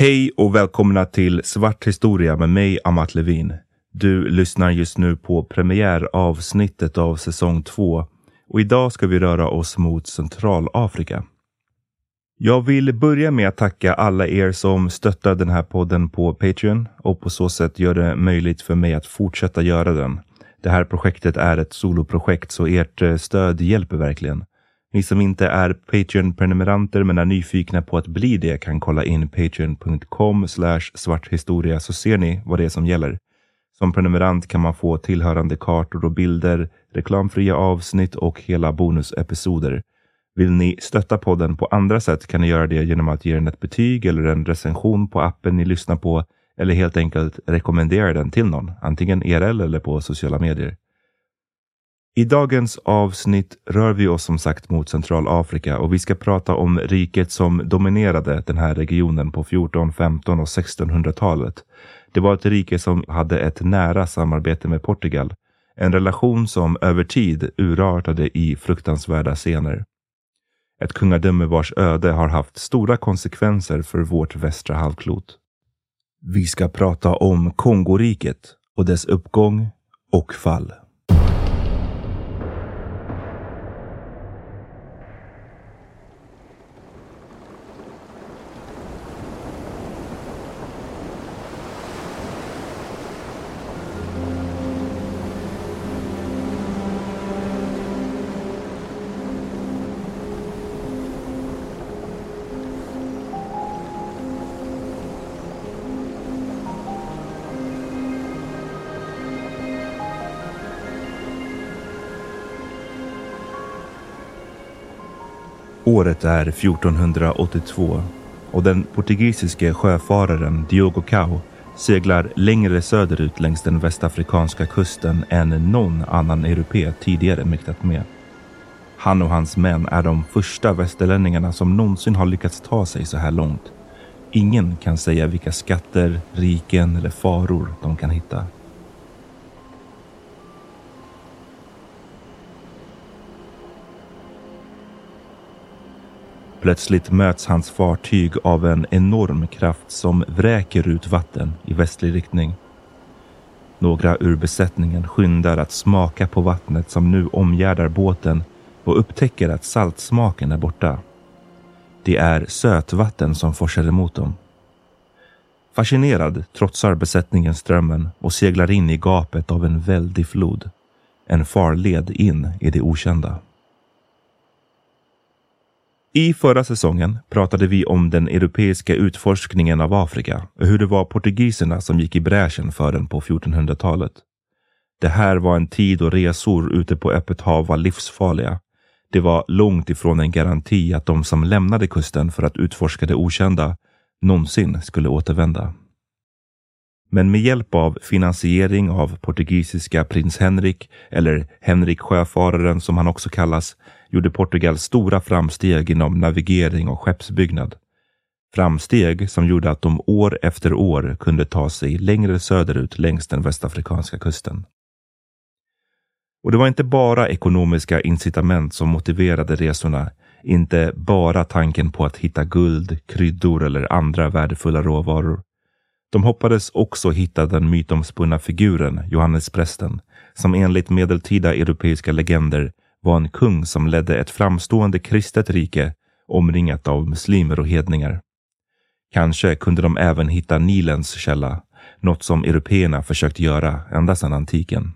Hej och välkomna till Svart historia med mig, Amat Levin. Du lyssnar just nu på premiäravsnittet av säsong 2 och idag ska vi röra oss mot Centralafrika. Jag vill börja med att tacka alla er som stöttar den här podden på Patreon och på så sätt gör det möjligt för mig att fortsätta göra den. Det här projektet är ett soloprojekt så ert eh, stöd hjälper verkligen. Ni som inte är Patreon-prenumeranter men är nyfikna på att bli det kan kolla in patreon.com svarthistoria så ser ni vad det är som gäller. Som prenumerant kan man få tillhörande kartor och bilder, reklamfria avsnitt och hela bonusepisoder. Vill ni stötta podden på andra sätt kan ni göra det genom att ge den ett betyg eller en recension på appen ni lyssnar på eller helt enkelt rekommendera den till någon, antingen IRL eller på sociala medier. I dagens avsnitt rör vi oss som sagt mot Centralafrika och vi ska prata om riket som dominerade den här regionen på 14, 15 och 1600-talet. Det var ett rike som hade ett nära samarbete med Portugal. En relation som över tid urartade i fruktansvärda scener. Ett kungadöme vars öde har haft stora konsekvenser för vårt västra halvklot. Vi ska prata om Kongoriket och dess uppgång och fall. Året är 1482 och den portugisiske sjöfararen Diogo Cao seglar längre söderut längs den västafrikanska kusten än någon annan europe tidigare mäktat med. Han och hans män är de första västerlänningarna som någonsin har lyckats ta sig så här långt. Ingen kan säga vilka skatter, riken eller faror de kan hitta. Plötsligt möts hans fartyg av en enorm kraft som vräker ut vatten i västlig riktning. Några ur besättningen skyndar att smaka på vattnet som nu omgärdar båten och upptäcker att saltsmaken är borta. Det är sötvatten som forsar emot dem. Fascinerad trotsar besättningen strömmen och seglar in i gapet av en väldig flod. En farled in i det okända. I förra säsongen pratade vi om den europeiska utforskningen av Afrika och hur det var portugiserna som gick i bräschen för den på 1400-talet. Det här var en tid då resor ute på öppet hav var livsfarliga. Det var långt ifrån en garanti att de som lämnade kusten för att utforska det okända någonsin skulle återvända. Men med hjälp av finansiering av portugisiska prins Henrik, eller Henrik Sjöfararen som han också kallas, gjorde Portugal stora framsteg inom navigering och skeppsbyggnad. Framsteg som gjorde att de år efter år kunde ta sig längre söderut längs den västafrikanska kusten. Och det var inte bara ekonomiska incitament som motiverade resorna, inte bara tanken på att hitta guld, kryddor eller andra värdefulla råvaror. De hoppades också hitta den mytomspunna figuren Johannes Prästen, som enligt medeltida europeiska legender var en kung som ledde ett framstående kristet rike omringat av muslimer och hedningar. Kanske kunde de även hitta Nilens källa, något som européerna försökt göra ända sedan antiken.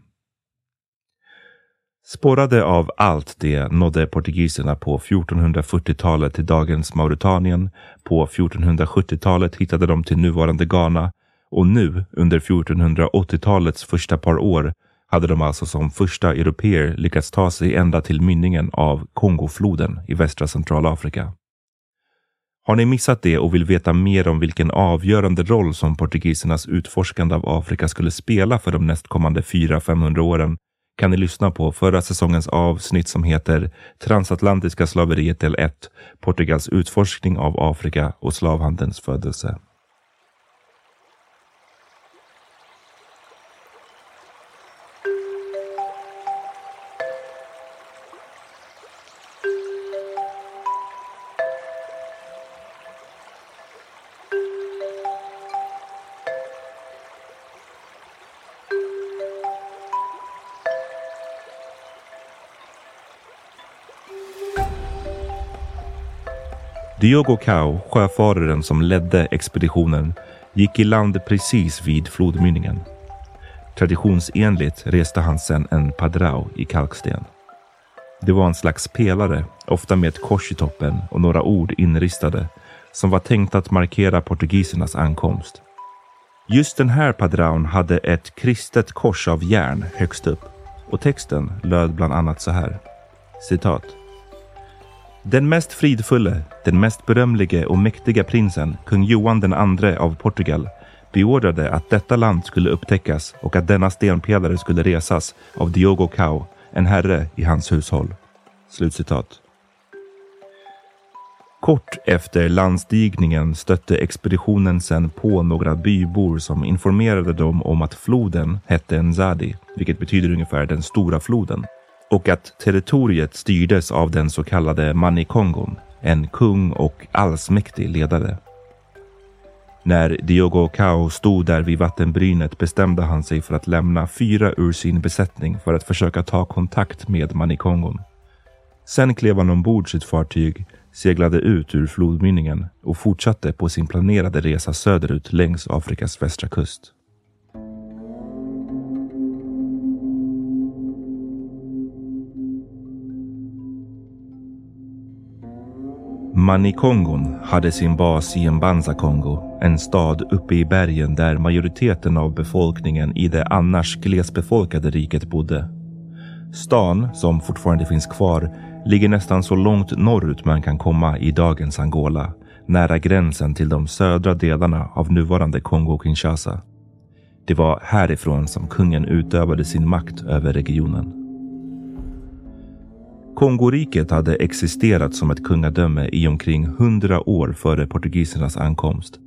Spårade av allt det nådde portugiserna på 1440-talet till dagens Mauritanien. På 1470-talet hittade de till nuvarande Ghana och nu under 1480-talets första par år hade de alltså som första europeer lyckats ta sig ända till mynningen av Kongofloden i västra Centralafrika. Har ni missat det och vill veta mer om vilken avgörande roll som portugisernas utforskande av Afrika skulle spela för de nästkommande 400-500 åren kan ni lyssna på förra säsongens avsnitt som heter Transatlantiska slaveriet del 1, Portugals utforskning av Afrika och slavhandelns födelse. Diogo Cao, sjöfararen som ledde expeditionen, gick i land precis vid flodmynningen. Traditionsenligt reste han sedan en padrao i kalksten. Det var en slags pelare, ofta med ett kors i toppen och några ord inristade, som var tänkt att markera portugisernas ankomst. Just den här padraon hade ett kristet kors av järn högst upp och texten löd bland annat så här. Citat. Den mest fridfulle, den mest berömlige och mäktiga prinsen, kung Johan den andre av Portugal, beordrade att detta land skulle upptäckas och att denna stenpelare skulle resas av Diogo Cao, en herre i hans hushåll. Slutcitat. Kort efter landstigningen stötte expeditionen sen på några bybor som informerade dem om att floden hette Nzadi, vilket betyder ungefär den stora floden och att territoriet styrdes av den så kallade Manikongon, en kung och allsmäktig ledare. När Diogo Cao stod där vid vattenbrynet bestämde han sig för att lämna fyra ur sin besättning för att försöka ta kontakt med Manikongon. Sen klev han ombord sitt fartyg, seglade ut ur flodmynningen och fortsatte på sin planerade resa söderut längs Afrikas västra kust. Manikongon hade sin bas i Mbanza-Kongo, en stad uppe i bergen där majoriteten av befolkningen i det annars glesbefolkade riket bodde. Stan, som fortfarande finns kvar, ligger nästan så långt norrut man kan komma i dagens Angola, nära gränsen till de södra delarna av nuvarande Kongo-Kinshasa. Det var härifrån som kungen utövade sin makt över regionen. Kongoriket hade existerat som ett kungadöme i omkring 100 år före portugisernas ankomst.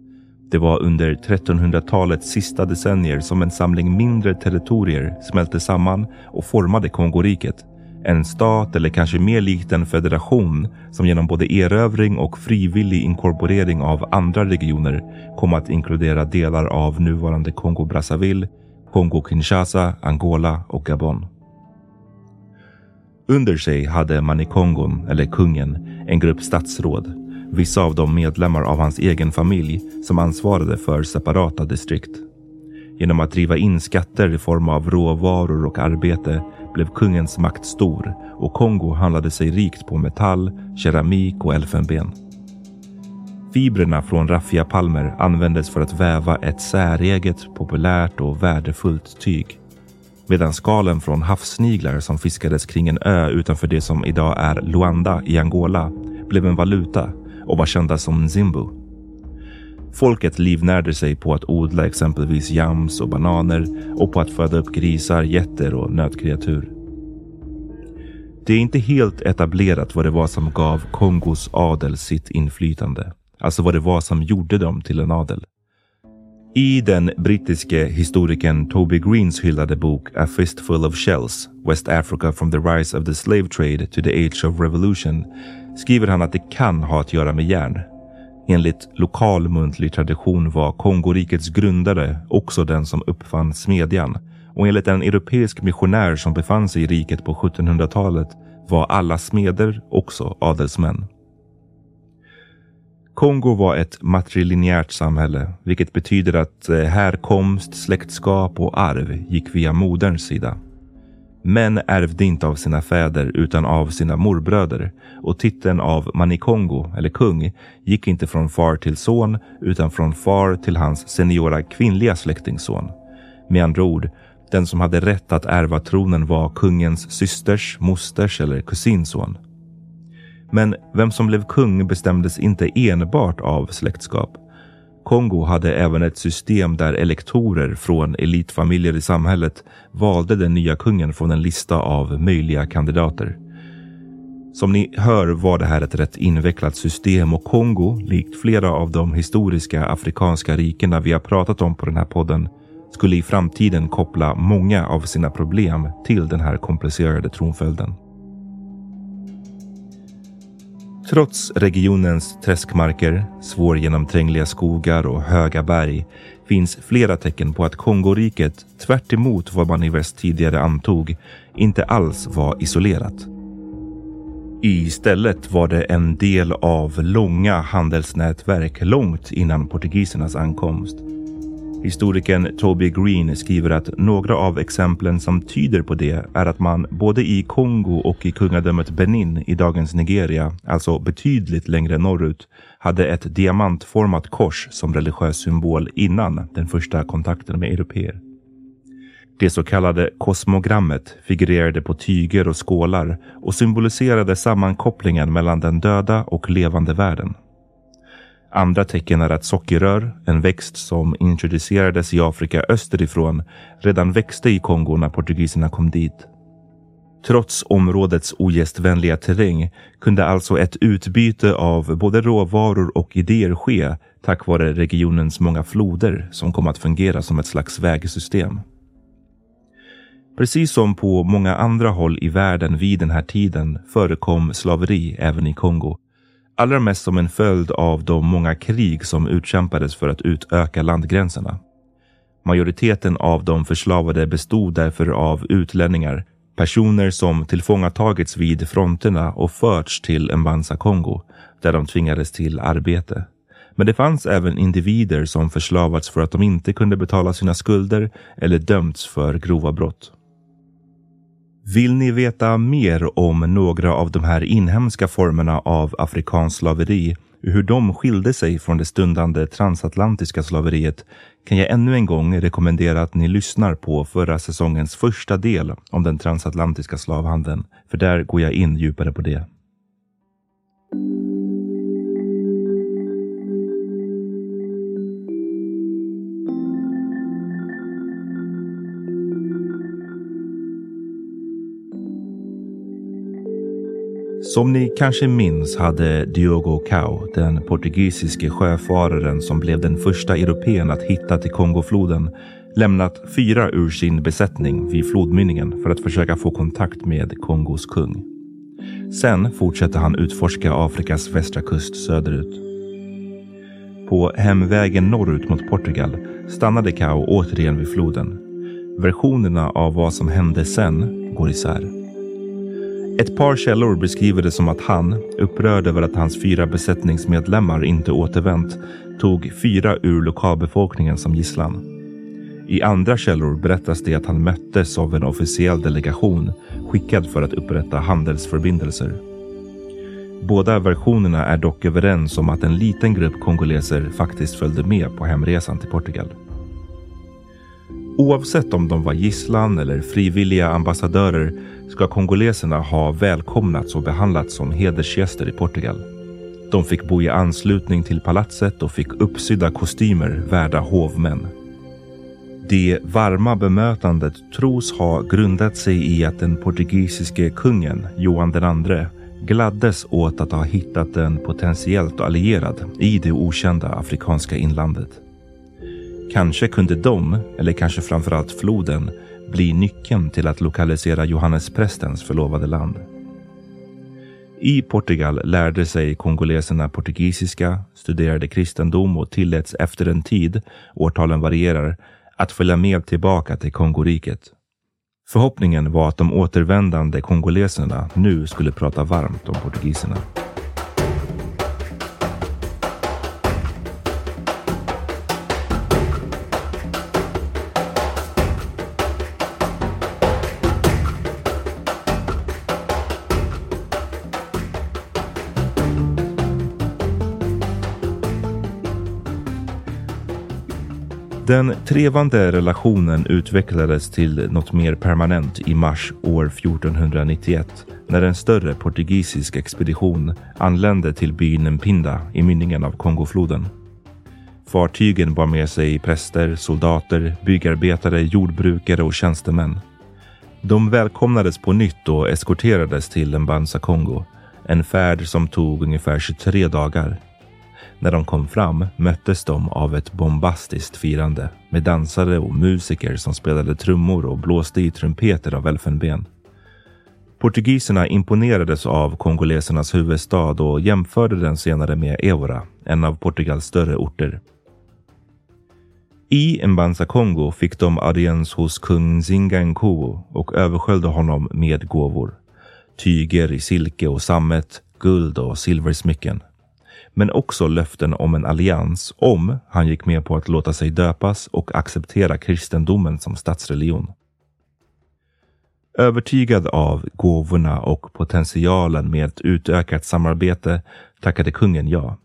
Det var under 1300-talets sista decennier som en samling mindre territorier smälte samman och formade Kongoriket. En stat eller kanske mer likt en federation som genom både erövring och frivillig inkorporering av andra regioner kom att inkludera delar av nuvarande Kongo-Brazzaville, Kongo-Kinshasa, Angola och Gabon. Under sig hade Manikongon, eller kungen, en grupp statsråd. Vissa av dem medlemmar av hans egen familj som ansvarade för separata distrikt. Genom att driva in skatter i form av råvaror och arbete blev kungens makt stor och Kongo handlade sig rikt på metall, keramik och elfenben. Fibrerna från raffiapalmer användes för att väva ett säreget, populärt och värdefullt tyg medan skalen från havssniglar som fiskades kring en ö utanför det som idag är Luanda i Angola blev en valuta och var kända som Zimbu. Folket livnärde sig på att odla exempelvis jams och bananer och på att föda upp grisar, getter och nötkreatur. Det är inte helt etablerat vad det var som gav Kongos adel sitt inflytande. Alltså vad det var som gjorde dem till en adel. I den brittiske historikern Toby Greens hyllade bok A Fistful of Shells, West Africa from the Rise of the Slave Trade to the Age of Revolution, skriver han att det kan ha att göra med järn. Enligt lokal muntlig tradition var Kongorikets grundare också den som uppfann smedjan. Och enligt en europeisk missionär som befann sig i riket på 1700-talet var alla smeder också adelsmän. Kongo var ett matrilinjärt samhälle, vilket betyder att eh, härkomst, släktskap och arv gick via moderns sida. Män ärvde inte av sina fäder utan av sina morbröder och titeln av Manikongo, eller kung, gick inte från far till son utan från far till hans seniora kvinnliga släktingsson. Med andra ord, den som hade rätt att ärva tronen var kungens systers, mosters eller kusinson. Men vem som blev kung bestämdes inte enbart av släktskap. Kongo hade även ett system där elektorer från elitfamiljer i samhället valde den nya kungen från en lista av möjliga kandidater. Som ni hör var det här ett rätt invecklat system och Kongo, likt flera av de historiska afrikanska rikena vi har pratat om på den här podden, skulle i framtiden koppla många av sina problem till den här komplicerade tronföljden. Trots regionens träskmarker, svårgenomträngliga skogar och höga berg finns flera tecken på att Kongoriket, tvärt vad man i väst tidigare antog, inte alls var isolerat. Istället var det en del av långa handelsnätverk långt innan portugisernas ankomst. Historikern Toby Green skriver att några av exemplen som tyder på det är att man både i Kongo och i kungadömet Benin i dagens Nigeria, alltså betydligt längre norrut, hade ett diamantformat kors som religiös symbol innan den första kontakten med europeer. Det så kallade kosmogrammet figurerade på tyger och skålar och symboliserade sammankopplingen mellan den döda och levande världen. Andra tecken är att sockerrör, en växt som introducerades i Afrika österifrån, redan växte i Kongo när portugiserna kom dit. Trots områdets ogästvänliga terräng kunde alltså ett utbyte av både råvaror och idéer ske tack vare regionens många floder som kom att fungera som ett slags vägsystem. Precis som på många andra håll i världen vid den här tiden förekom slaveri även i Kongo Allra mest som en följd av de många krig som utkämpades för att utöka landgränserna. Majoriteten av de förslavade bestod därför av utlänningar, personer som tillfångatagits vid fronterna och förts till Mbanza Kongo, där de tvingades till arbete. Men det fanns även individer som förslavats för att de inte kunde betala sina skulder eller dömts för grova brott. Vill ni veta mer om några av de här inhemska formerna av afrikanskt slaveri och hur de skilde sig från det stundande transatlantiska slaveriet kan jag ännu en gång rekommendera att ni lyssnar på förra säsongens första del om den transatlantiska slavhandeln, för där går jag in djupare på det. Som ni kanske minns hade Diogo Cao, den portugisiske sjöfararen som blev den första europeen att hitta till Kongofloden, lämnat fyra ur sin besättning vid flodmynningen för att försöka få kontakt med Kongos kung. Sen fortsatte han utforska Afrikas västra kust söderut. På hemvägen norrut mot Portugal stannade Cao återigen vid floden. Versionerna av vad som hände sen går isär. Ett par källor beskriver det som att han, upprörd över att hans fyra besättningsmedlemmar inte återvänt, tog fyra ur lokalbefolkningen som gisslan. I andra källor berättas det att han möttes av en officiell delegation skickad för att upprätta handelsförbindelser. Båda versionerna är dock överens om att en liten grupp kongoleser faktiskt följde med på hemresan till Portugal. Oavsett om de var gisslan eller frivilliga ambassadörer ska kongoleserna ha välkomnats och behandlats som hedersgäster i Portugal. De fick bo i anslutning till palatset och fick uppsydda kostymer värda hovmän. Det varma bemötandet tros ha grundat sig i att den portugisiske kungen Johan II gladdes åt att ha hittat en potentiellt allierad i det okända afrikanska inlandet. Kanske kunde de, eller kanske framförallt floden, bli nyckeln till att lokalisera Johannesprästens förlovade land. I Portugal lärde sig kongoleserna portugisiska, studerade kristendom och tilläts efter en tid, årtalen varierar, att följa med tillbaka till Kongoriket. Förhoppningen var att de återvändande kongoleserna nu skulle prata varmt om portugiserna. Den trevande relationen utvecklades till något mer permanent i mars år 1491 när en större portugisisk expedition anlände till byn Mpinda i mynningen av Kongofloden. Fartygen bar med sig präster, soldater, byggarbetare, jordbrukare och tjänstemän. De välkomnades på nytt och eskorterades till Mbanza Kongo, en färd som tog ungefär 23 dagar. När de kom fram möttes de av ett bombastiskt firande med dansare och musiker som spelade trummor och blåste i trumpeter av elfenben. Portugiserna imponerades av kongolesernas huvudstad och jämförde den senare med Evora, en av Portugals större orter. I Mbanza Kongo fick de audiens hos kung Zinga Nkuo och översköljde honom med gåvor. Tyger i silke och sammet, guld och silversmycken men också löften om en allians om han gick med på att låta sig döpas och acceptera kristendomen som statsreligion. Övertygad av gåvorna och potentialen med ett utökat samarbete tackade kungen ja.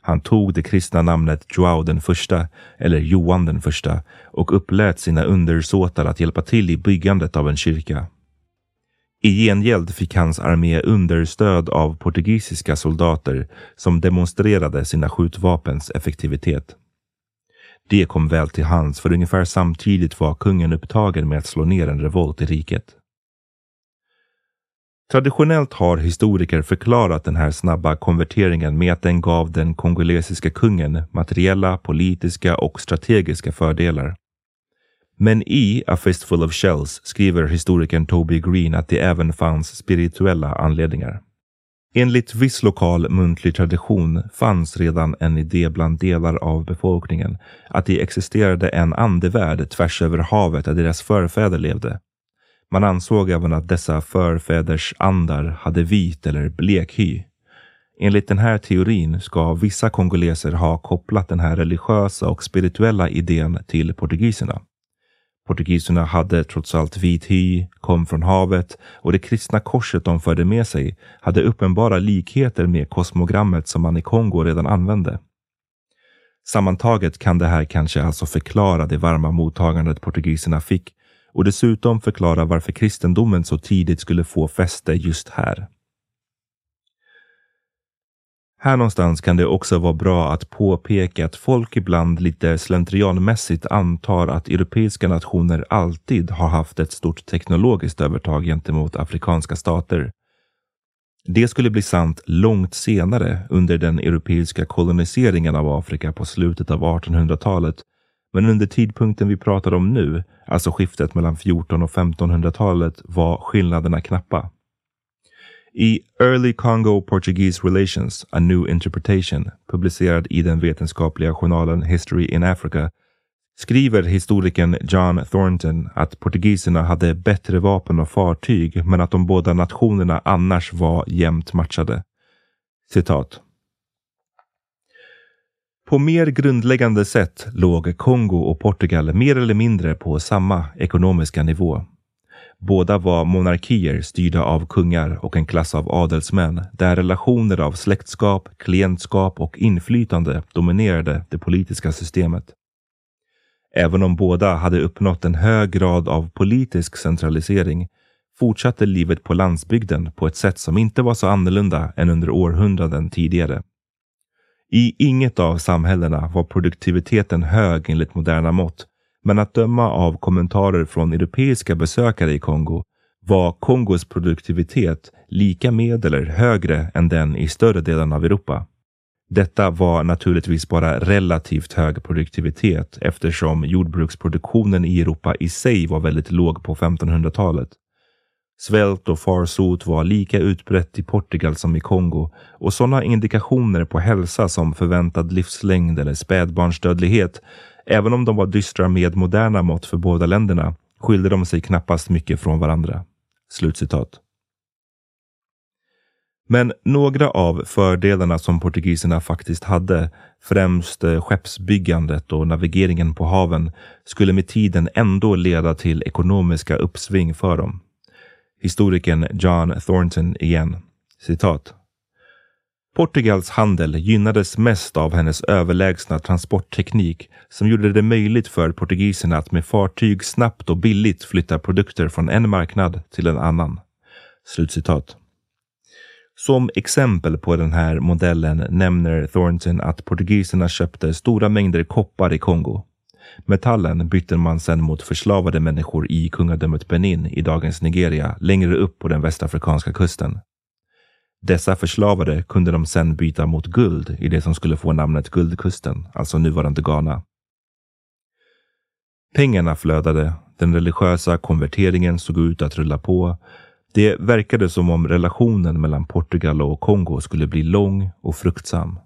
Han tog det kristna namnet Joao den första, eller Johan den första, och upplät sina undersåtar att hjälpa till i byggandet av en kyrka. I gengäld fick hans armé understöd av portugisiska soldater som demonstrerade sina skjutvapens effektivitet. Det kom väl till hands för ungefär samtidigt var kungen upptagen med att slå ner en revolt i riket. Traditionellt har historiker förklarat den här snabba konverteringen med att den gav den kongolesiska kungen materiella, politiska och strategiska fördelar. Men i A Fistful of Shells skriver historikern Toby Green att det även fanns spirituella anledningar. Enligt viss lokal muntlig tradition fanns redan en idé bland delar av befolkningen att det existerade en andevärld tvärs över havet där deras förfäder levde. Man ansåg även att dessa förfäders andar hade vit eller blek hy. Enligt den här teorin ska vissa kongoleser ha kopplat den här religiösa och spirituella idén till portugiserna. Portugiserna hade trots allt vit hy, kom från havet och det kristna korset de förde med sig hade uppenbara likheter med kosmogrammet som man i Kongo redan använde. Sammantaget kan det här kanske alltså förklara det varma mottagandet portugiserna fick och dessutom förklara varför kristendomen så tidigt skulle få fäste just här. Här någonstans kan det också vara bra att påpeka att folk ibland lite slentrianmässigt antar att europeiska nationer alltid har haft ett stort teknologiskt övertag gentemot afrikanska stater. Det skulle bli sant långt senare under den europeiska koloniseringen av Afrika på slutet av 1800-talet. Men under tidpunkten vi pratar om nu, alltså skiftet mellan 14 och 1500-talet, var skillnaderna knappa. I Early Congo Portuguese Relations, A New Interpretation, publicerad i den vetenskapliga journalen History in Africa, skriver historikern John Thornton att portugiserna hade bättre vapen och fartyg, men att de båda nationerna annars var jämnt matchade. Citat. På mer grundläggande sätt låg Kongo och Portugal mer eller mindre på samma ekonomiska nivå. Båda var monarkier styrda av kungar och en klass av adelsmän där relationer av släktskap, klientskap och inflytande dominerade det politiska systemet. Även om båda hade uppnått en hög grad av politisk centralisering fortsatte livet på landsbygden på ett sätt som inte var så annorlunda än under århundraden tidigare. I inget av samhällena var produktiviteten hög enligt moderna mått, men att döma av kommentarer från europeiska besökare i Kongo var Kongos produktivitet lika med eller högre än den i större delen av Europa. Detta var naturligtvis bara relativt hög produktivitet eftersom jordbruksproduktionen i Europa i sig var väldigt låg på 1500-talet. Svält och farsot var lika utbrett i Portugal som i Kongo och sådana indikationer på hälsa som förväntad livslängd eller spädbarnsdödlighet, även om de var dystra med moderna mått för båda länderna, skilde de sig knappast mycket från varandra. Slutcitat. Men några av fördelarna som portugiserna faktiskt hade, främst eh, skeppsbyggandet och navigeringen på haven, skulle med tiden ändå leda till ekonomiska uppsving för dem. Historikern John Thornton igen. Citat. Portugals handel gynnades mest av hennes överlägsna transportteknik som gjorde det möjligt för portugiserna att med fartyg snabbt och billigt flytta produkter från en marknad till en annan. Slutcitat. Som exempel på den här modellen nämner Thornton att portugiserna köpte stora mängder koppar i Kongo. Metallen bytte man sedan mot förslavade människor i kungadömet Benin i dagens Nigeria längre upp på den västafrikanska kusten. Dessa förslavade kunde de sedan byta mot guld i det som skulle få namnet Guldkusten, alltså nuvarande Ghana. Pengarna flödade, den religiösa konverteringen såg ut att rulla på. Det verkade som om relationen mellan Portugal och Kongo skulle bli lång och fruktsam.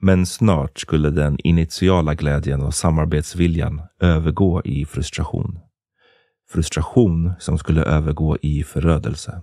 Men snart skulle den initiala glädjen och samarbetsviljan övergå i frustration. Frustration som skulle övergå i förödelse.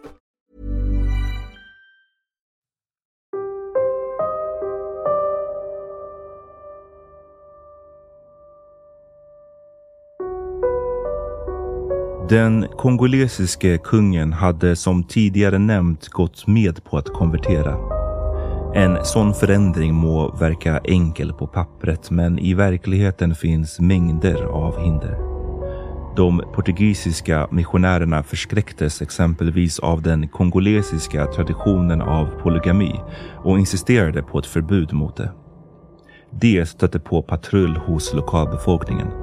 Den kongolesiske kungen hade som tidigare nämnt gått med på att konvertera. En sån förändring må verka enkel på pappret men i verkligheten finns mängder av hinder. De portugisiska missionärerna förskräcktes exempelvis av den kongolesiska traditionen av polygami och insisterade på ett förbud mot det. Det stötte på patrull hos lokalbefolkningen.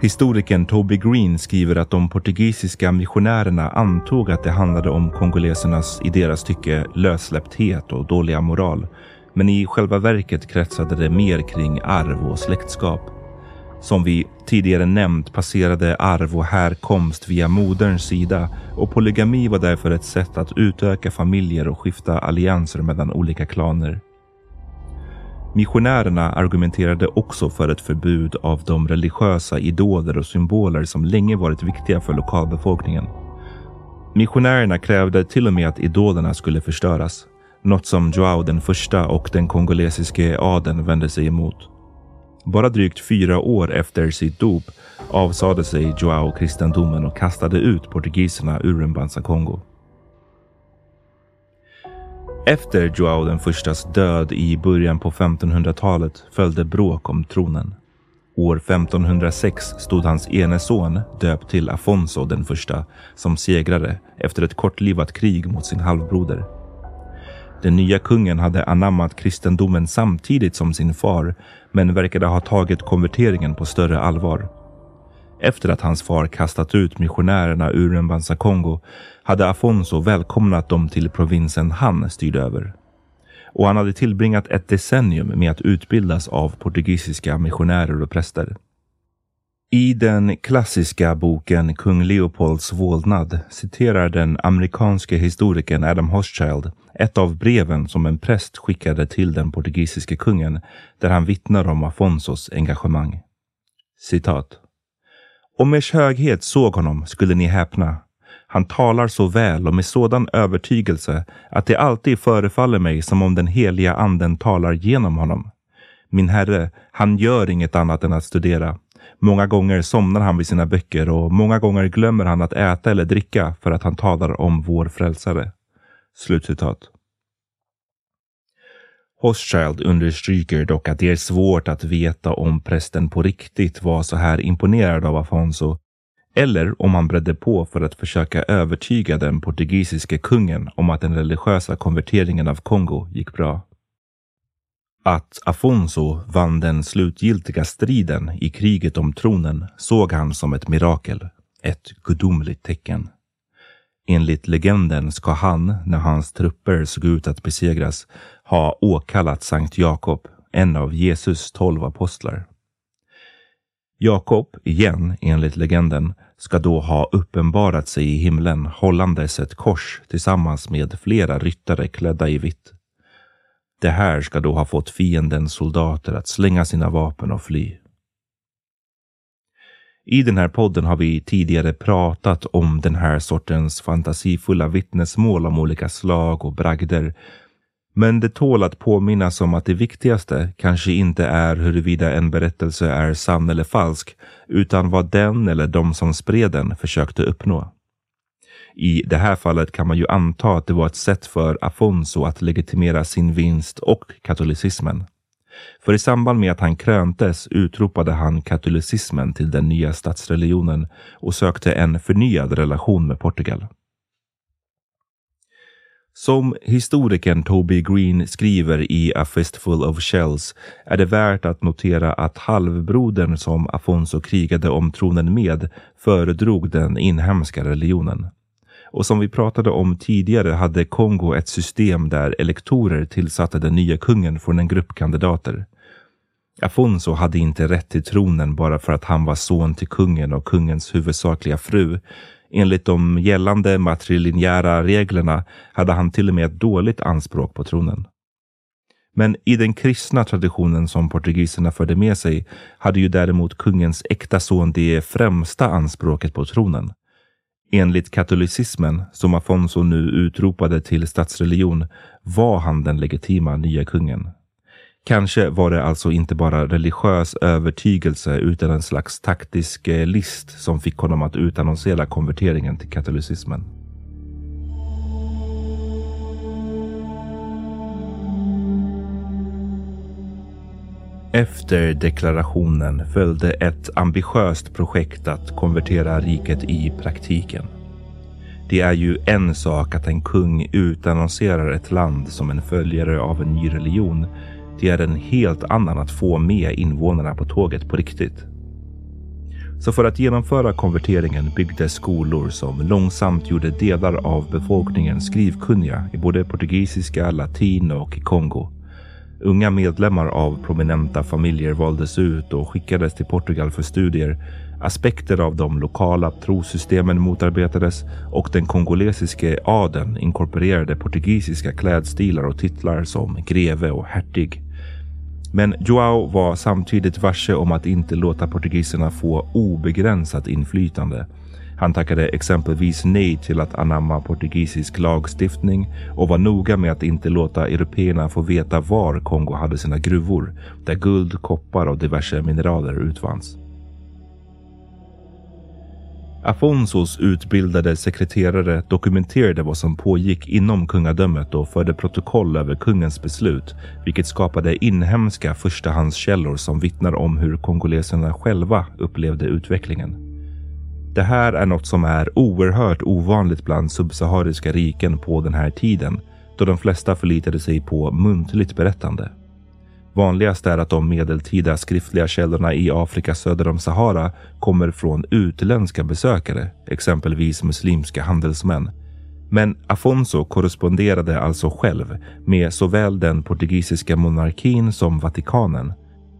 Historikern Toby Green skriver att de portugisiska missionärerna antog att det handlade om kongolesernas, i deras tycke, lössläppthet och dåliga moral. Men i själva verket kretsade det mer kring arv och släktskap. Som vi tidigare nämnt passerade arv och härkomst via moderns sida och polygami var därför ett sätt att utöka familjer och skifta allianser mellan olika klaner. Missionärerna argumenterade också för ett förbud av de religiösa idoler och symboler som länge varit viktiga för lokalbefolkningen. Missionärerna krävde till och med att idolerna skulle förstöras. Något som Joao den första och den kongolesiske adeln vände sig emot. Bara drygt fyra år efter sitt dop avsade sig Joao kristendomen och kastade ut portugiserna ur Mbanza Kongo. Efter Joao den förstas död i början på 1500-talet följde bråk om tronen. År 1506 stod hans ene son, döpt till Afonso den första, som segrare efter ett kortlivat krig mot sin halvbroder. Den nya kungen hade anammat kristendomen samtidigt som sin far, men verkade ha tagit konverteringen på större allvar. Efter att hans far kastat ut missionärerna ur Mbanza Kongo hade Afonso välkomnat dem till provinsen han styrde över. Och han hade tillbringat ett decennium med att utbildas av portugisiska missionärer och präster. I den klassiska boken Kung Leopolds vålnad citerar den amerikanske historikern Adam Hochschild ett av breven som en präst skickade till den portugisiske kungen där han vittnar om Afonsos engagemang. Citat. Om ers höghet såg honom skulle ni häpna. Han talar så väl och med sådan övertygelse att det alltid förefaller mig som om den heliga anden talar genom honom. Min herre, han gör inget annat än att studera. Många gånger somnar han vid sina böcker och många gånger glömmer han att äta eller dricka för att han talar om vår frälsare. Slutcitat. Hochschild understryker dock att det är svårt att veta om prästen på riktigt var så här imponerad av Afonso eller om han bredde på för att försöka övertyga den portugisiske kungen om att den religiösa konverteringen av Kongo gick bra. Att Afonso vann den slutgiltiga striden i kriget om tronen såg han som ett mirakel, ett gudomligt tecken. Enligt legenden ska han, när hans trupper såg ut att besegras, ha åkallat Sankt Jakob, en av Jesus tolv apostlar. Jakob, igen enligt legenden, ska då ha uppenbarat sig i himlen hållandes ett kors tillsammans med flera ryttare klädda i vitt. Det här ska då ha fått fiendens soldater att slänga sina vapen och fly. I den här podden har vi tidigare pratat om den här sortens fantasifulla vittnesmål om olika slag och bragder. Men det tål att påminnas om att det viktigaste kanske inte är huruvida en berättelse är sann eller falsk, utan vad den eller de som spred den försökte uppnå. I det här fallet kan man ju anta att det var ett sätt för Afonso att legitimera sin vinst och katolicismen. För i samband med att han kröntes utropade han katolicismen till den nya statsreligionen och sökte en förnyad relation med Portugal. Som historikern Toby Green skriver i A Fistful of Shells är det värt att notera att halvbrodern som Afonso krigade om tronen med föredrog den inhemska religionen. Och som vi pratade om tidigare hade Kongo ett system där elektorer tillsatte den nya kungen från en grupp kandidater. Afonso hade inte rätt till tronen bara för att han var son till kungen och kungens huvudsakliga fru. Enligt de gällande matrilinjära reglerna hade han till och med ett dåligt anspråk på tronen. Men i den kristna traditionen som portugiserna förde med sig hade ju däremot kungens äkta son det främsta anspråket på tronen. Enligt katolicismen, som Afonso nu utropade till statsreligion, var han den legitima nya kungen. Kanske var det alltså inte bara religiös övertygelse utan en slags taktisk eh, list som fick honom att utannonsera konverteringen till katolicismen. Efter deklarationen följde ett ambitiöst projekt att konvertera riket i praktiken. Det är ju en sak att en kung utannonserar ett land som en följare av en ny religion. Det är en helt annan att få med invånarna på tåget på riktigt. Så för att genomföra konverteringen byggdes skolor som långsamt gjorde delar av befolkningen skrivkunniga i både portugisiska, latin och Kongo. Unga medlemmar av prominenta familjer valdes ut och skickades till Portugal för studier. Aspekter av de lokala trosystemen motarbetades och den kongolesiske adeln inkorporerade portugisiska klädstilar och titlar som greve och hertig. Men Joao var samtidigt varse om att inte låta portugiserna få obegränsat inflytande han tackade exempelvis nej till att anamma portugisisk lagstiftning och var noga med att inte låta européerna få veta var Kongo hade sina gruvor, där guld, koppar och diverse mineraler utvanns. Afonsos utbildade sekreterare dokumenterade vad som pågick inom kungadömet och förde protokoll över kungens beslut, vilket skapade inhemska förstahandskällor som vittnar om hur kongoleserna själva upplevde utvecklingen. Det här är något som är oerhört ovanligt bland subsahariska riken på den här tiden, då de flesta förlitade sig på muntligt berättande. Vanligast är att de medeltida skriftliga källorna i Afrika söder om Sahara kommer från utländska besökare, exempelvis muslimska handelsmän. Men Afonso korresponderade alltså själv med såväl den portugisiska monarkin som Vatikanen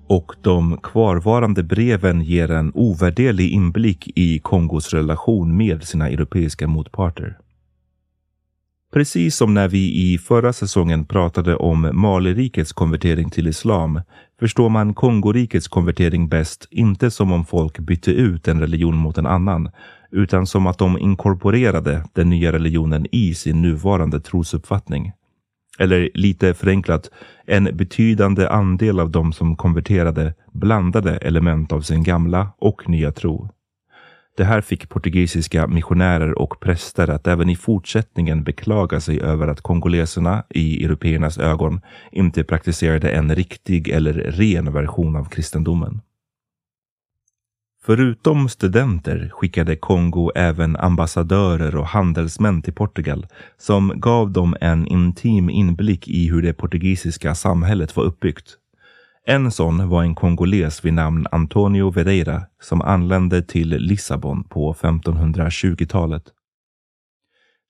och de kvarvarande breven ger en ovärderlig inblick i Kongos relation med sina europeiska motparter. Precis som när vi i förra säsongen pratade om Malirikets konvertering till islam förstår man Kongorikets konvertering bäst inte som om folk bytte ut en religion mot en annan utan som att de inkorporerade den nya religionen i sin nuvarande trosuppfattning. Eller lite förenklat, en betydande andel av de som konverterade blandade element av sin gamla och nya tro. Det här fick portugisiska missionärer och präster att även i fortsättningen beklaga sig över att kongoleserna i européernas ögon inte praktiserade en riktig eller ren version av kristendomen. Förutom studenter skickade Kongo även ambassadörer och handelsmän till Portugal som gav dem en intim inblick i hur det portugisiska samhället var uppbyggt. En sån var en kongoles vid namn Antonio Vereira som anlände till Lissabon på 1520-talet.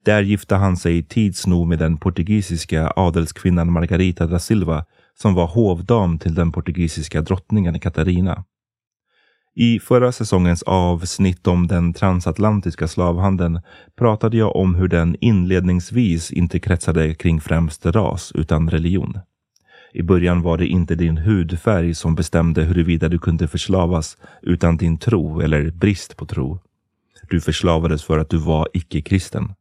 Där gifte han sig tids nog med den portugisiska adelskvinnan Margarita da Silva som var hovdam till den portugisiska drottningen Katarina. I förra säsongens avsnitt om den transatlantiska slavhandeln pratade jag om hur den inledningsvis inte kretsade kring främst ras utan religion. I början var det inte din hudfärg som bestämde huruvida du kunde förslavas utan din tro eller brist på tro. Du förslavades för att du var icke-kristen.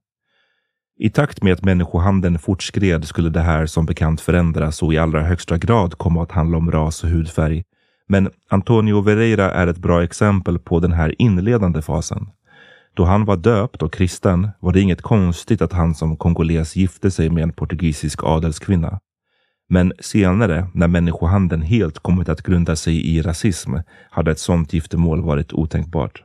I takt med att människohandeln fortskred skulle det här som bekant förändras och i allra högsta grad komma att handla om ras och hudfärg men Antonio Vereira är ett bra exempel på den här inledande fasen. Då han var döpt och kristen var det inget konstigt att han som kongoles gifte sig med en portugisisk adelskvinna. Men senare, när människohandeln helt kommit att grunda sig i rasism, hade ett sådant giftermål varit otänkbart.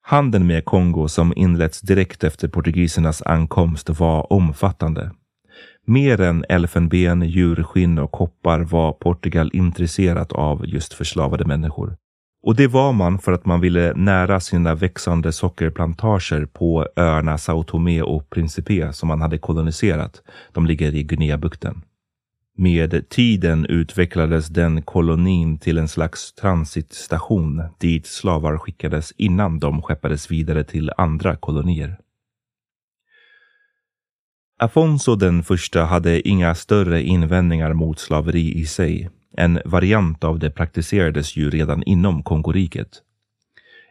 Handeln med Kongo som inletts direkt efter portugisernas ankomst var omfattande. Mer än elfenben, djurskinn och koppar var Portugal intresserat av just förslavade människor. Och det var man för att man ville nära sina växande sockerplantager på öarna Sao Tomé och Principe som man hade koloniserat. De ligger i Guineabukten. Med tiden utvecklades den kolonin till en slags transitstation dit slavar skickades innan de skeppades vidare till andra kolonier. Afonso den första hade inga större invändningar mot slaveri i sig. En variant av det praktiserades ju redan inom Kongoriket.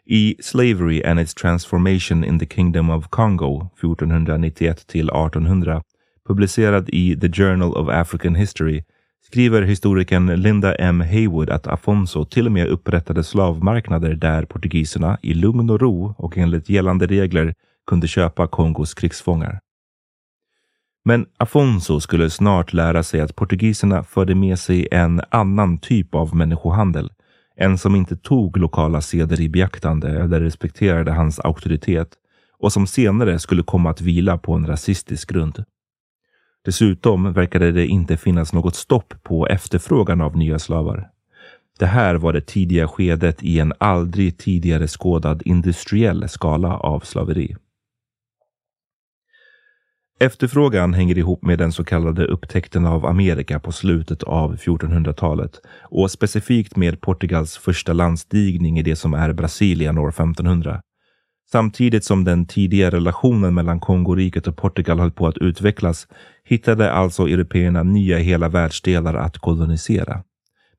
I Slavery and its Transformation in the Kingdom of Congo 1491 till 1800 publicerad i The Journal of African History skriver historikern Linda M. Haywood att Afonso till och med upprättade slavmarknader där portugiserna i lugn och ro och enligt gällande regler kunde köpa Kongos krigsfångar. Men Afonso skulle snart lära sig att portugiserna förde med sig en annan typ av människohandel. En som inte tog lokala seder i beaktande eller respekterade hans auktoritet och som senare skulle komma att vila på en rasistisk grund. Dessutom verkade det inte finnas något stopp på efterfrågan av nya slavar. Det här var det tidiga skedet i en aldrig tidigare skådad industriell skala av slaveri. Efterfrågan hänger ihop med den så kallade upptäckten av Amerika på slutet av 1400-talet och specifikt med Portugals första landstigning i det som är Brasilien år 1500. Samtidigt som den tidiga relationen mellan Kongoriket och Portugal höll på att utvecklas hittade alltså européerna nya hela världsdelar att kolonisera.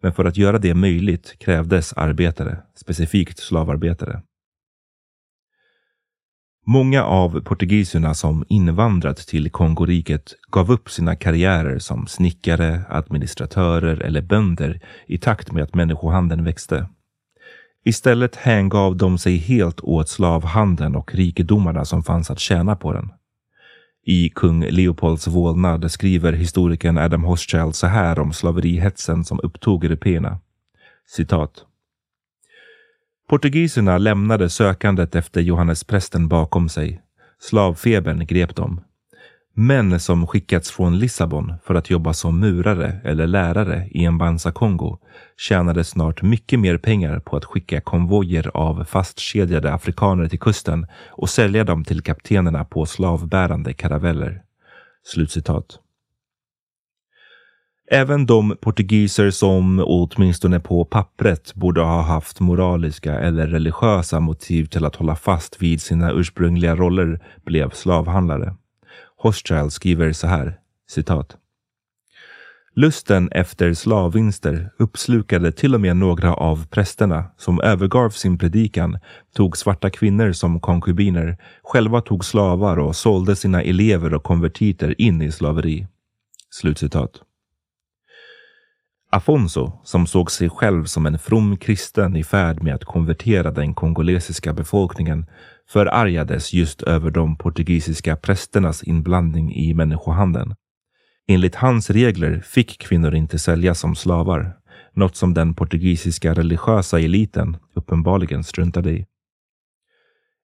Men för att göra det möjligt krävdes arbetare, specifikt slavarbetare. Många av portugiserna som invandrat till Kongoriket gav upp sina karriärer som snickare, administratörer eller bönder i takt med att människohandeln växte. Istället hängav de sig helt åt slavhandeln och rikedomarna som fanns att tjäna på den. I kung Leopolds vålnad skriver historikern Adam Hochschild så här om slaverihetsen som upptog européerna. Citat. Portugiserna lämnade sökandet efter Johannes prästen bakom sig. Slavfebern grep dem. Män som skickats från Lissabon för att jobba som murare eller lärare i en Kongo tjänade snart mycket mer pengar på att skicka konvojer av fastkedjade afrikaner till kusten och sälja dem till kaptenerna på slavbärande karaveller. Slutcitat. Även de portugiser som åtminstone på pappret borde ha haft moraliska eller religiösa motiv till att hålla fast vid sina ursprungliga roller blev slavhandlare. Hochschild skriver så här, citat. Lusten efter slavvinster uppslukade till och med några av prästerna som övergav sin predikan, tog svarta kvinnor som konkubiner, själva tog slavar och sålde sina elever och konvertiter in i slaveri. Slutcitat. Afonso, som såg sig själv som en from kristen i färd med att konvertera den kongolesiska befolkningen, förargades just över de portugisiska prästernas inblandning i människohandeln. Enligt hans regler fick kvinnor inte säljas som slavar, något som den portugisiska religiösa eliten uppenbarligen struntade i.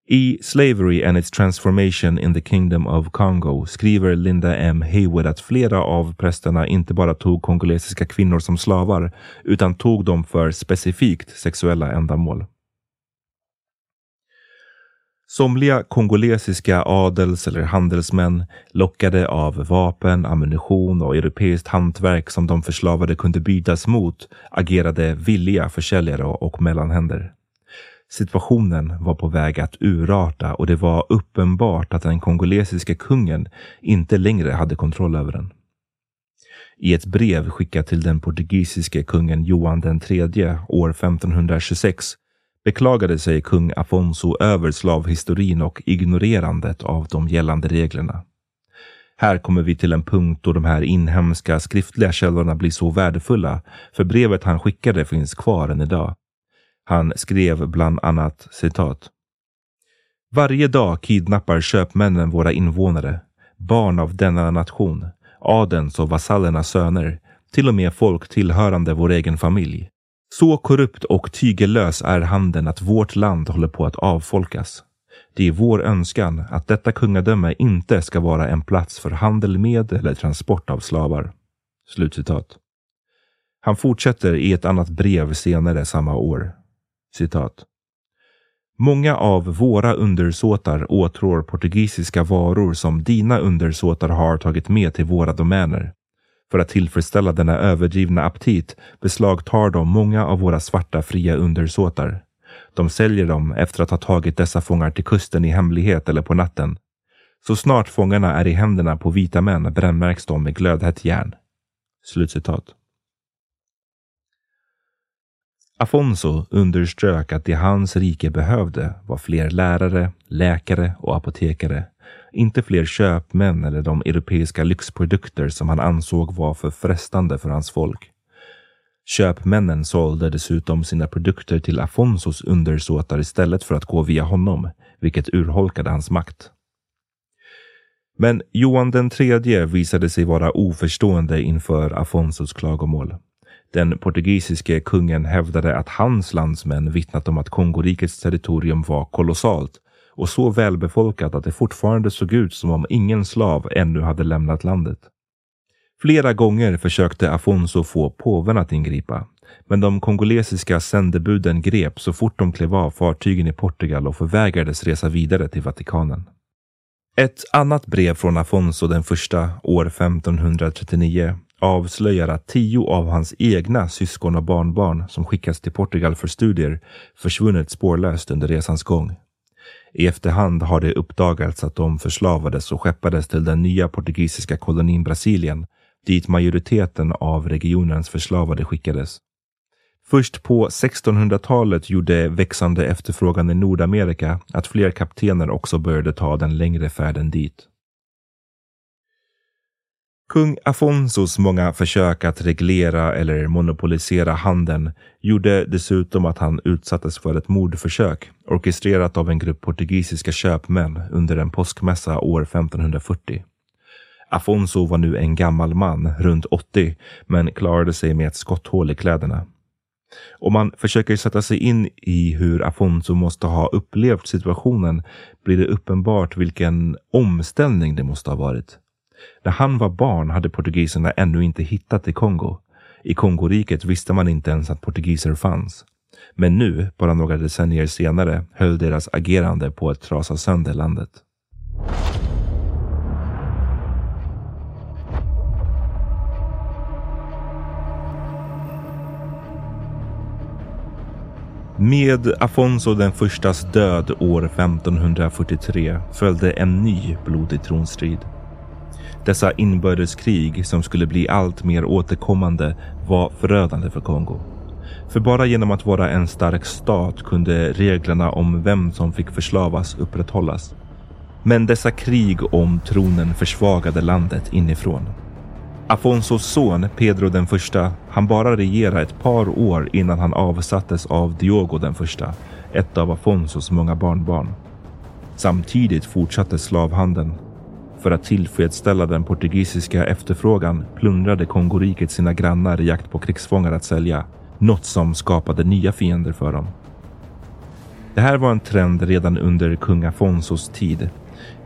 I Slavery and its Transformation in the Kingdom of Congo skriver Linda M. Hayward att flera av prästerna inte bara tog kongolesiska kvinnor som slavar, utan tog dem för specifikt sexuella ändamål. Somliga kongolesiska adels eller handelsmän lockade av vapen, ammunition och europeiskt hantverk som de förslavade kunde bytas mot agerade villiga försäljare och mellanhänder. Situationen var på väg att urarta och det var uppenbart att den kongolesiska kungen inte längre hade kontroll över den. I ett brev skickat till den portugisiske kungen Johan den tredje år 1526 beklagade sig kung Afonso över slavhistorin och ignorerandet av de gällande reglerna. Här kommer vi till en punkt då de här inhemska skriftliga källorna blir så värdefulla, för brevet han skickade finns kvar än idag. Han skrev bland annat citat. Varje dag kidnappar köpmännen våra invånare, barn av denna nation, adens och vasallernas söner, till och med folk tillhörande vår egen familj. Så korrupt och tygellös är handeln att vårt land håller på att avfolkas. Det är vår önskan att detta kungadöme inte ska vara en plats för handel med eller transport av slavar. Slutcitat. Han fortsätter i ett annat brev senare samma år. Citat. Många av våra undersåtar åtrår portugisiska varor som dina undersåtar har tagit med till våra domäner. För att tillfredsställa denna överdrivna aptit beslagtar de många av våra svarta fria undersåtar. De säljer dem efter att ha tagit dessa fångar till kusten i hemlighet eller på natten. Så snart fångarna är i händerna på vita män brännmärks de med glödhett järn. Slutcitat. Afonso underströk att det hans rike behövde var fler lärare, läkare och apotekare. Inte fler köpmän eller de europeiska lyxprodukter som han ansåg var för frestande för hans folk. Köpmännen sålde dessutom sina produkter till Afonsos undersåtar istället för att gå via honom, vilket urholkade hans makt. Men Johan den tredje visade sig vara oförstående inför Afonsos klagomål. Den portugisiske kungen hävdade att hans landsmän vittnat om att Kongorikets territorium var kolossalt och så välbefolkat att det fortfarande såg ut som om ingen slav ännu hade lämnat landet. Flera gånger försökte Afonso få påven att ingripa, men de kongolesiska sändebuden grep så fort de klev av fartygen i Portugal och förvägrades resa vidare till Vatikanen. Ett annat brev från Afonso den första år 1539 avslöjar att tio av hans egna syskon och barnbarn som skickats till Portugal för studier försvunnit spårlöst under resans gång. I efterhand har det uppdagats att de förslavades och skeppades till den nya portugisiska kolonin Brasilien, dit majoriteten av regionens förslavade skickades. Först på 1600-talet gjorde växande efterfrågan i Nordamerika att fler kaptener också började ta den längre färden dit. Kung Afonsos många försök att reglera eller monopolisera handeln gjorde dessutom att han utsattes för ett mordförsök orkestrerat av en grupp portugisiska köpmän under en påskmässa år 1540. Afonso var nu en gammal man, runt 80, men klarade sig med ett skotthål i kläderna. Om man försöker sätta sig in i hur Afonso måste ha upplevt situationen blir det uppenbart vilken omställning det måste ha varit. När han var barn hade portugiserna ännu inte hittat till Kongo. I Kongoriket visste man inte ens att portugiser fanns. Men nu, bara några decennier senare, höll deras agerande på att trasa sönder landet. Med Afonso den förstas död år 1543 följde en ny blodig tronstrid. Dessa inbördeskrig som skulle bli allt mer återkommande var förödande för Kongo. För bara genom att vara en stark stat kunde reglerna om vem som fick förslavas upprätthållas. Men dessa krig om tronen försvagade landet inifrån. Afonsos son Pedro den första han bara regera ett par år innan han avsattes av Diogo den första, ett av Afonsos många barnbarn. Samtidigt fortsatte slavhandeln. För att tillfredsställa den portugisiska efterfrågan plundrade Kongoriket sina grannar i jakt på krigsfångar att sälja, något som skapade nya fiender för dem. Det här var en trend redan under kung Afonsos tid.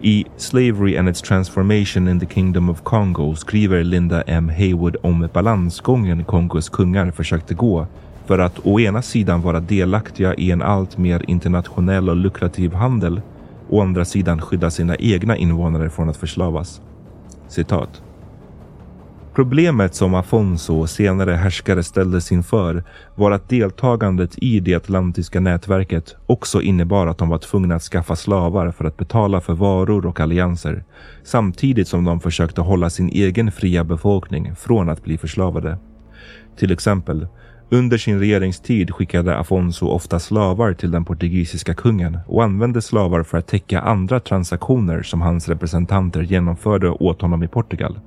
I Slavery and its Transformation in the Kingdom of Congo skriver Linda M. Haywood om balansgången Kongos kungar försökte gå för att å ena sidan vara delaktiga i en allt mer internationell och lukrativ handel, å andra sidan skydda sina egna invånare från att förslavas. Citat. Problemet som Afonso och senare härskare ställdes inför var att deltagandet i det atlantiska nätverket också innebar att de var tvungna att skaffa slavar för att betala för varor och allianser, samtidigt som de försökte hålla sin egen fria befolkning från att bli förslavade. Till exempel, under sin regeringstid skickade Afonso ofta slavar till den portugisiska kungen och använde slavar för att täcka andra transaktioner som hans representanter genomförde åt honom i Portugal.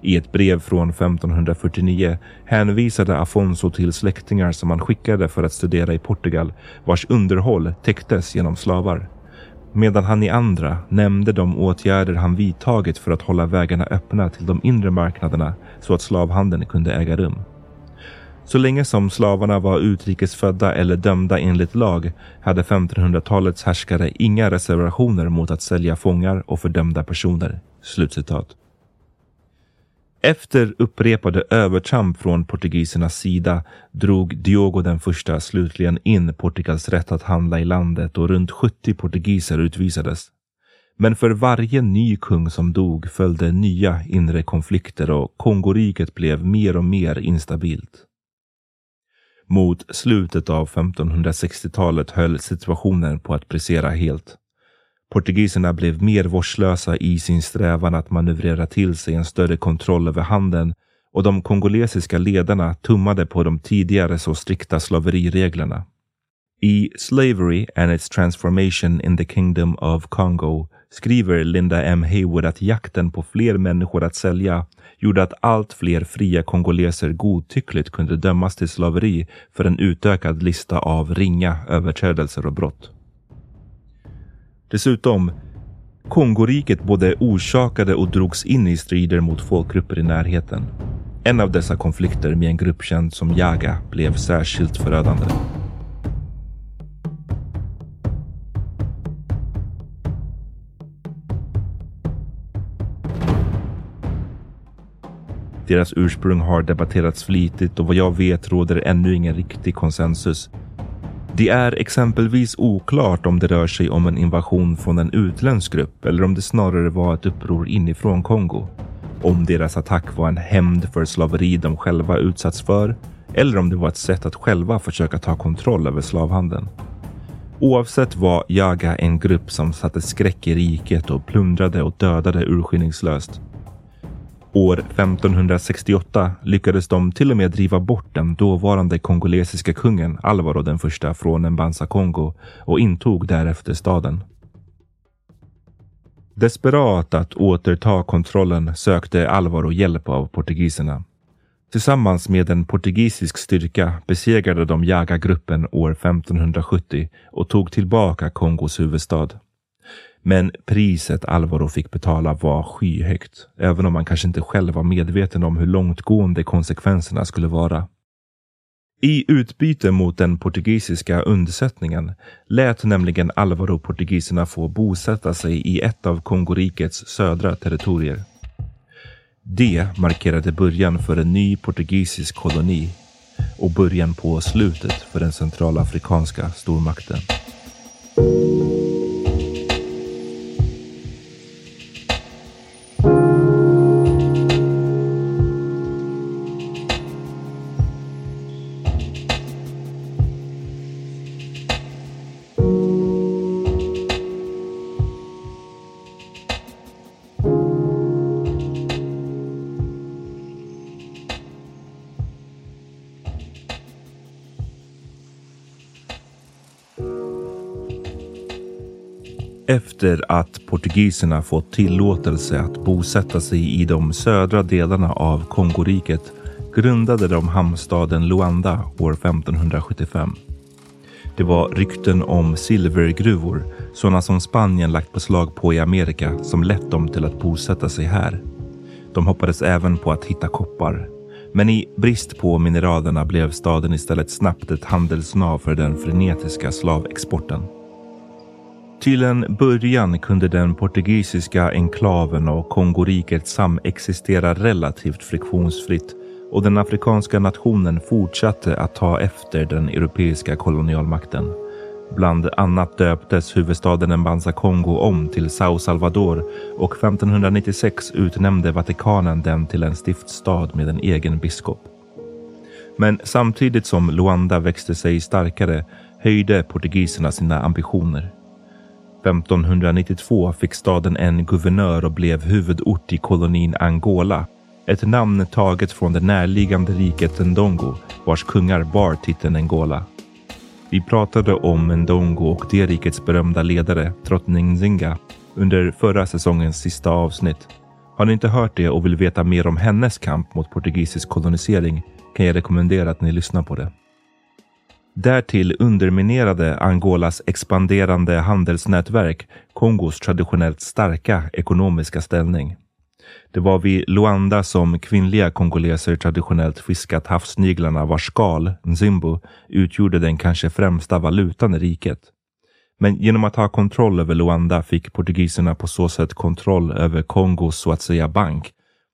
I ett brev från 1549 hänvisade Afonso till släktingar som han skickade för att studera i Portugal vars underhåll täcktes genom slavar. Medan han i andra nämnde de åtgärder han vidtagit för att hålla vägarna öppna till de inre marknaderna så att slavhandeln kunde äga rum. Så länge som slavarna var utrikesfödda eller dömda enligt lag hade 1500-talets härskare inga reservationer mot att sälja fångar och fördömda personer." Slutcitat. Efter upprepade övertramp från portugisernas sida drog Diogo den första slutligen in Portugals rätt att handla i landet och runt 70 portugiser utvisades. Men för varje ny kung som dog följde nya inre konflikter och Kongoriket blev mer och mer instabilt. Mot slutet av 1560-talet höll situationen på att brisera helt. Portugiserna blev mer vårdslösa i sin strävan att manövrera till sig en större kontroll över handeln och de kongolesiska ledarna tummade på de tidigare så strikta slaverireglerna. I Slavery and its Transformation in the Kingdom of Congo skriver Linda M Haywood att jakten på fler människor att sälja gjorde att allt fler fria kongoleser godtyckligt kunde dömas till slaveri för en utökad lista av ringa överträdelser och brott. Dessutom, Kongoriket både orsakade och drogs in i strider mot folkgrupper i närheten. En av dessa konflikter med en grupp känd som Jaga blev särskilt förödande. Deras ursprung har debatterats flitigt och vad jag vet råder ännu ingen riktig konsensus det är exempelvis oklart om det rör sig om en invasion från en utländsk grupp eller om det snarare var ett uppror inifrån Kongo. Om deras attack var en hämnd för slaveri de själva utsatts för eller om det var ett sätt att själva försöka ta kontroll över slavhandeln. Oavsett var Jaga en grupp som satte skräck i riket och plundrade och dödade urskillningslöst. År 1568 lyckades de till och med driva bort den dåvarande kongolesiska kungen Alvaro den första från Mbanza Kongo och intog därefter staden. Desperat att återta kontrollen sökte Alvaro hjälp av portugiserna. Tillsammans med en portugisisk styrka besegrade de Jaga-gruppen år 1570 och tog tillbaka Kongos huvudstad. Men priset Alvaro fick betala var skyhögt, även om man kanske inte själv var medveten om hur långtgående konsekvenserna skulle vara. I utbyte mot den portugisiska undsättningen lät nämligen Alvaro portugiserna få bosätta sig i ett av Kongorikets södra territorier. Det markerade början för en ny portugisisk koloni och början på slutet för den centralafrikanska stormakten. Efter att portugiserna fått tillåtelse att bosätta sig i de södra delarna av Kongoriket grundade de hamnstaden Luanda år 1575. Det var rykten om silvergruvor, sådana som Spanien lagt beslag på i Amerika, som lett dem till att bosätta sig här. De hoppades även på att hitta koppar. Men i brist på mineralerna blev staden istället snabbt ett handelsnav för den frenetiska slavexporten. Till en början kunde den portugisiska enklaven och Kongoriket samexistera relativt friktionsfritt och den afrikanska nationen fortsatte att ta efter den europeiska kolonialmakten. Bland annat döptes huvudstaden Mbanza Kongo om till Sao Salvador och 1596 utnämnde Vatikanen den till en stiftsstad med en egen biskop. Men samtidigt som Luanda växte sig starkare höjde portugiserna sina ambitioner. 1592 fick staden en guvernör och blev huvudort i kolonin Angola. Ett namn taget från det närliggande riket Ndongo vars kungar bar titeln Angola. Vi pratade om Ndongo och det rikets berömda ledare drottning Nzinga under förra säsongens sista avsnitt. Har ni inte hört det och vill veta mer om hennes kamp mot portugisisk kolonisering kan jag rekommendera att ni lyssnar på det. Därtill underminerade Angolas expanderande handelsnätverk Kongos traditionellt starka ekonomiska ställning. Det var vid Luanda som kvinnliga kongoleser traditionellt fiskat havsniglarna vars skal, nzimbo, utgjorde den kanske främsta valutan i riket. Men genom att ha kontroll över Luanda fick portugiserna på så sätt kontroll över Kongos så att säga bank.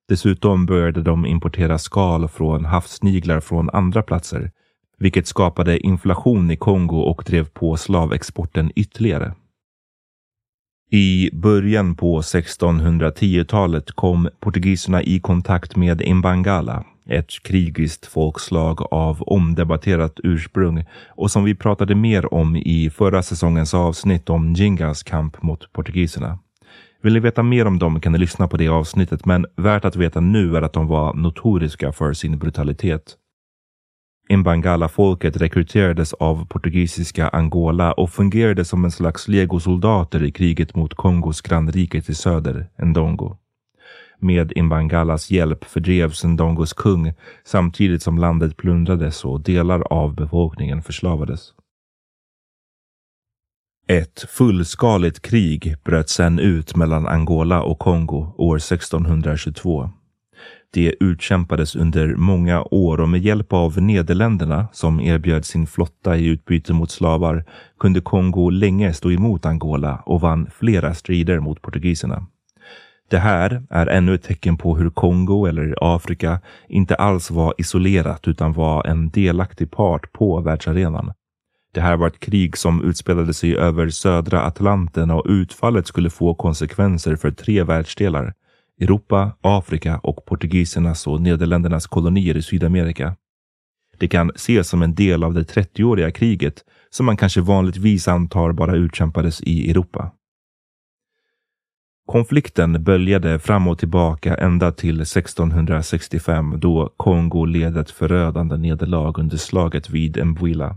Dessutom började de importera skal från havsniglar från andra platser, vilket skapade inflation i Kongo och drev på slavexporten ytterligare. I början på 1610-talet kom portugiserna i kontakt med Imbangala, ett krigiskt folkslag av omdebatterat ursprung och som vi pratade mer om i förra säsongens avsnitt om Gingas kamp mot portugiserna. Vill ni veta mer om dem kan ni lyssna på det avsnittet, men värt att veta nu är att de var notoriska för sin brutalitet. Mbangala-folket rekryterades av portugisiska Angola och fungerade som en slags legosoldater i kriget mot Kongos grannrike till söder, Ndongo. Med Imbangalas hjälp fördrevs Ndongos kung samtidigt som landet plundrades och delar av befolkningen förslavades. Ett fullskaligt krig bröt sedan ut mellan Angola och Kongo år 1622. Det utkämpades under många år och med hjälp av Nederländerna som erbjöd sin flotta i utbyte mot slavar kunde Kongo länge stå emot Angola och vann flera strider mot portugiserna. Det här är ännu ett tecken på hur Kongo eller Afrika inte alls var isolerat utan var en delaktig part på världsarenan. Det här var ett krig som utspelade sig över södra Atlanten och utfallet skulle få konsekvenser för tre världsdelar. Europa, Afrika och portugisernas och Nederländernas kolonier i Sydamerika. Det kan ses som en del av det 30-åriga kriget som man kanske vanligtvis antar bara utkämpades i Europa. Konflikten böljade fram och tillbaka ända till 1665 då Kongo led ett förödande nederlag under slaget vid Mbuila.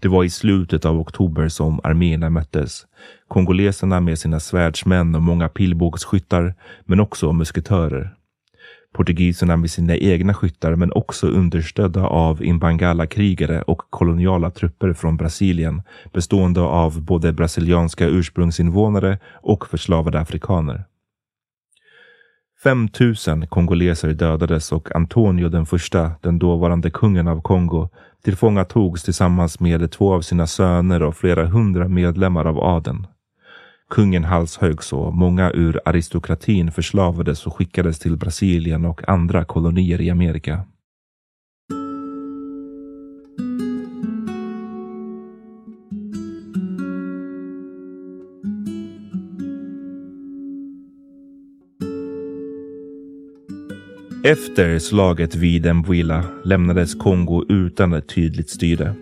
Det var i slutet av oktober som arméerna möttes. Kongoleserna med sina svärdsmän och många pilbågsskyttar, men också musketörer. Portugiserna med sina egna skyttar, men också understödda av Imbangala-krigare och koloniala trupper från Brasilien, bestående av både brasilianska ursprungsinvånare och förslavade afrikaner. 5 000 kongoleser dödades och Antonio den första, den dåvarande kungen av Kongo, tillfångatogs tillsammans med två av sina söner och flera hundra medlemmar av adeln. Kungen halshöggs och många ur aristokratin förslavades och skickades till Brasilien och andra kolonier i Amerika. Efter slaget vid Mbuila lämnades Kongo utan ett tydligt styre.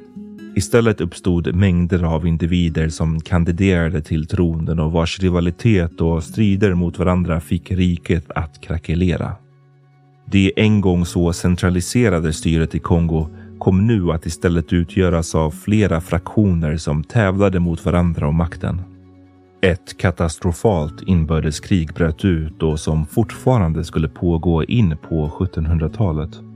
Istället uppstod mängder av individer som kandiderade till tronen och vars rivalitet och strider mot varandra fick riket att krackelera. Det en gång så centraliserade styret i Kongo kom nu att istället utgöras av flera fraktioner som tävlade mot varandra om makten. Ett katastrofalt inbördeskrig bröt ut och som fortfarande skulle pågå in på 1700-talet.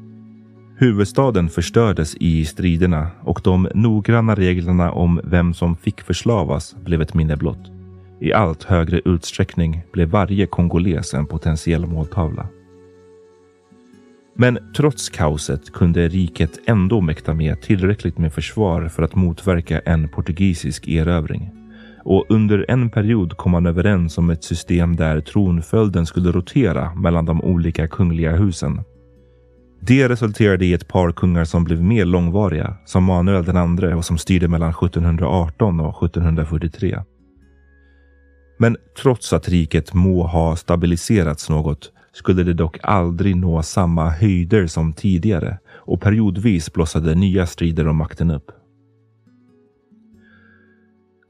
Huvudstaden förstördes i striderna och de noggranna reglerna om vem som fick förslavas blev ett minne blott. I allt högre utsträckning blev varje kongoles en potentiell måltavla. Men trots kaoset kunde riket ändå mäkta med tillräckligt med försvar för att motverka en portugisisk erövring. Och under en period kom man överens om ett system där tronföljden skulle rotera mellan de olika kungliga husen. Det resulterade i ett par kungar som blev mer långvariga, som Manuel II och som styrde mellan 1718 och 1743. Men trots att riket må ha stabiliserats något skulle det dock aldrig nå samma höjder som tidigare och periodvis blossade nya strider om makten upp.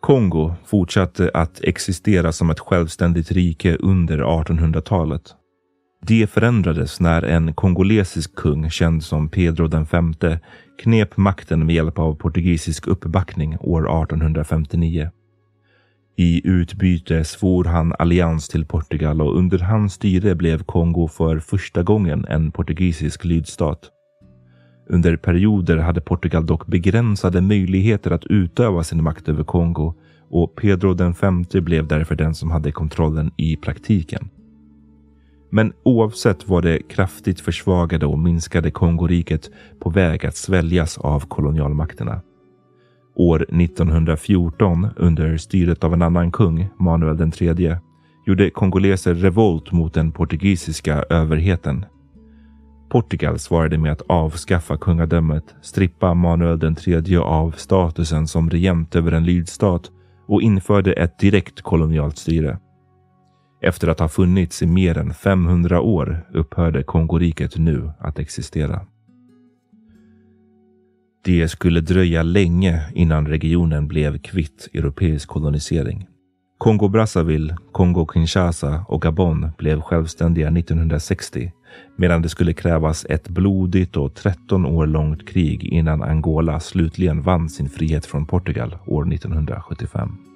Kongo fortsatte att existera som ett självständigt rike under 1800-talet. Det förändrades när en kongolesisk kung känd som Pedro V knep makten med hjälp av portugisisk uppbackning år 1859. I utbyte svor han allians till Portugal och under hans styre blev Kongo för första gången en portugisisk lydstat. Under perioder hade Portugal dock begränsade möjligheter att utöva sin makt över Kongo och Pedro den femte blev därför den som hade kontrollen i praktiken. Men oavsett var det kraftigt försvagade och minskade Kongoriket på väg att sväljas av kolonialmakterna. År 1914, under styret av en annan kung, Manuel den tredje, gjorde kongoleser revolt mot den portugisiska överheten. Portugal svarade med att avskaffa kungadömet, strippa Manuel den tredje av statusen som regent över en lydstat och införde ett direkt kolonialt styre. Efter att ha funnits i mer än 500 år upphörde Kongoriket nu att existera. Det skulle dröja länge innan regionen blev kvitt europeisk kolonisering. Kongo-Brazzaville, Kongo-Kinshasa och Gabon blev självständiga 1960 medan det skulle krävas ett blodigt och 13 år långt krig innan Angola slutligen vann sin frihet från Portugal år 1975.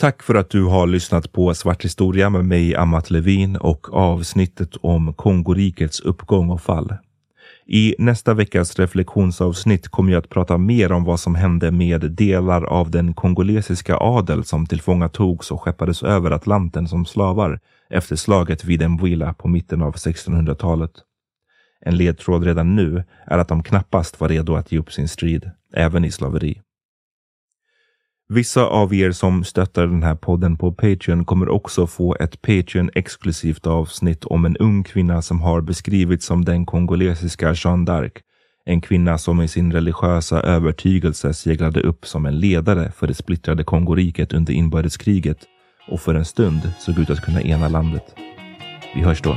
Tack för att du har lyssnat på Svart historia med mig, Amat Levin och avsnittet om Kongorikets uppgång och fall. I nästa veckas reflektionsavsnitt kommer jag att prata mer om vad som hände med delar av den kongolesiska adel som tillfångatogs och skeppades över Atlanten som slavar efter slaget vid Mvila på mitten av 1600-talet. En ledtråd redan nu är att de knappast var redo att ge upp sin strid, även i slaveri. Vissa av er som stöttar den här podden på Patreon kommer också få ett Patreon-exklusivt avsnitt om en ung kvinna som har beskrivits som den kongolesiska Jeanne d'Arc. En kvinna som i sin religiösa övertygelse seglade upp som en ledare för det splittrade Kongoriket under inbördeskriget och för en stund såg ut att kunna ena landet. Vi hörs då.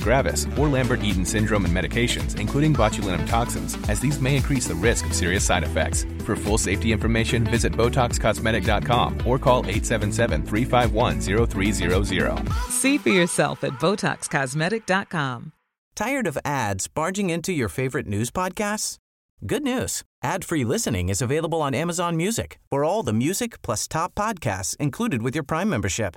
gravis, or Lambert-Eaton syndrome and medications, including botulinum toxins, as these may increase the risk of serious side effects. For full safety information, visit BotoxCosmetic.com or call 877-351-0300. See for yourself at BotoxCosmetic.com. Tired of ads barging into your favorite news podcasts? Good news. Ad-free listening is available on Amazon Music for all the music plus top podcasts included with your Prime membership.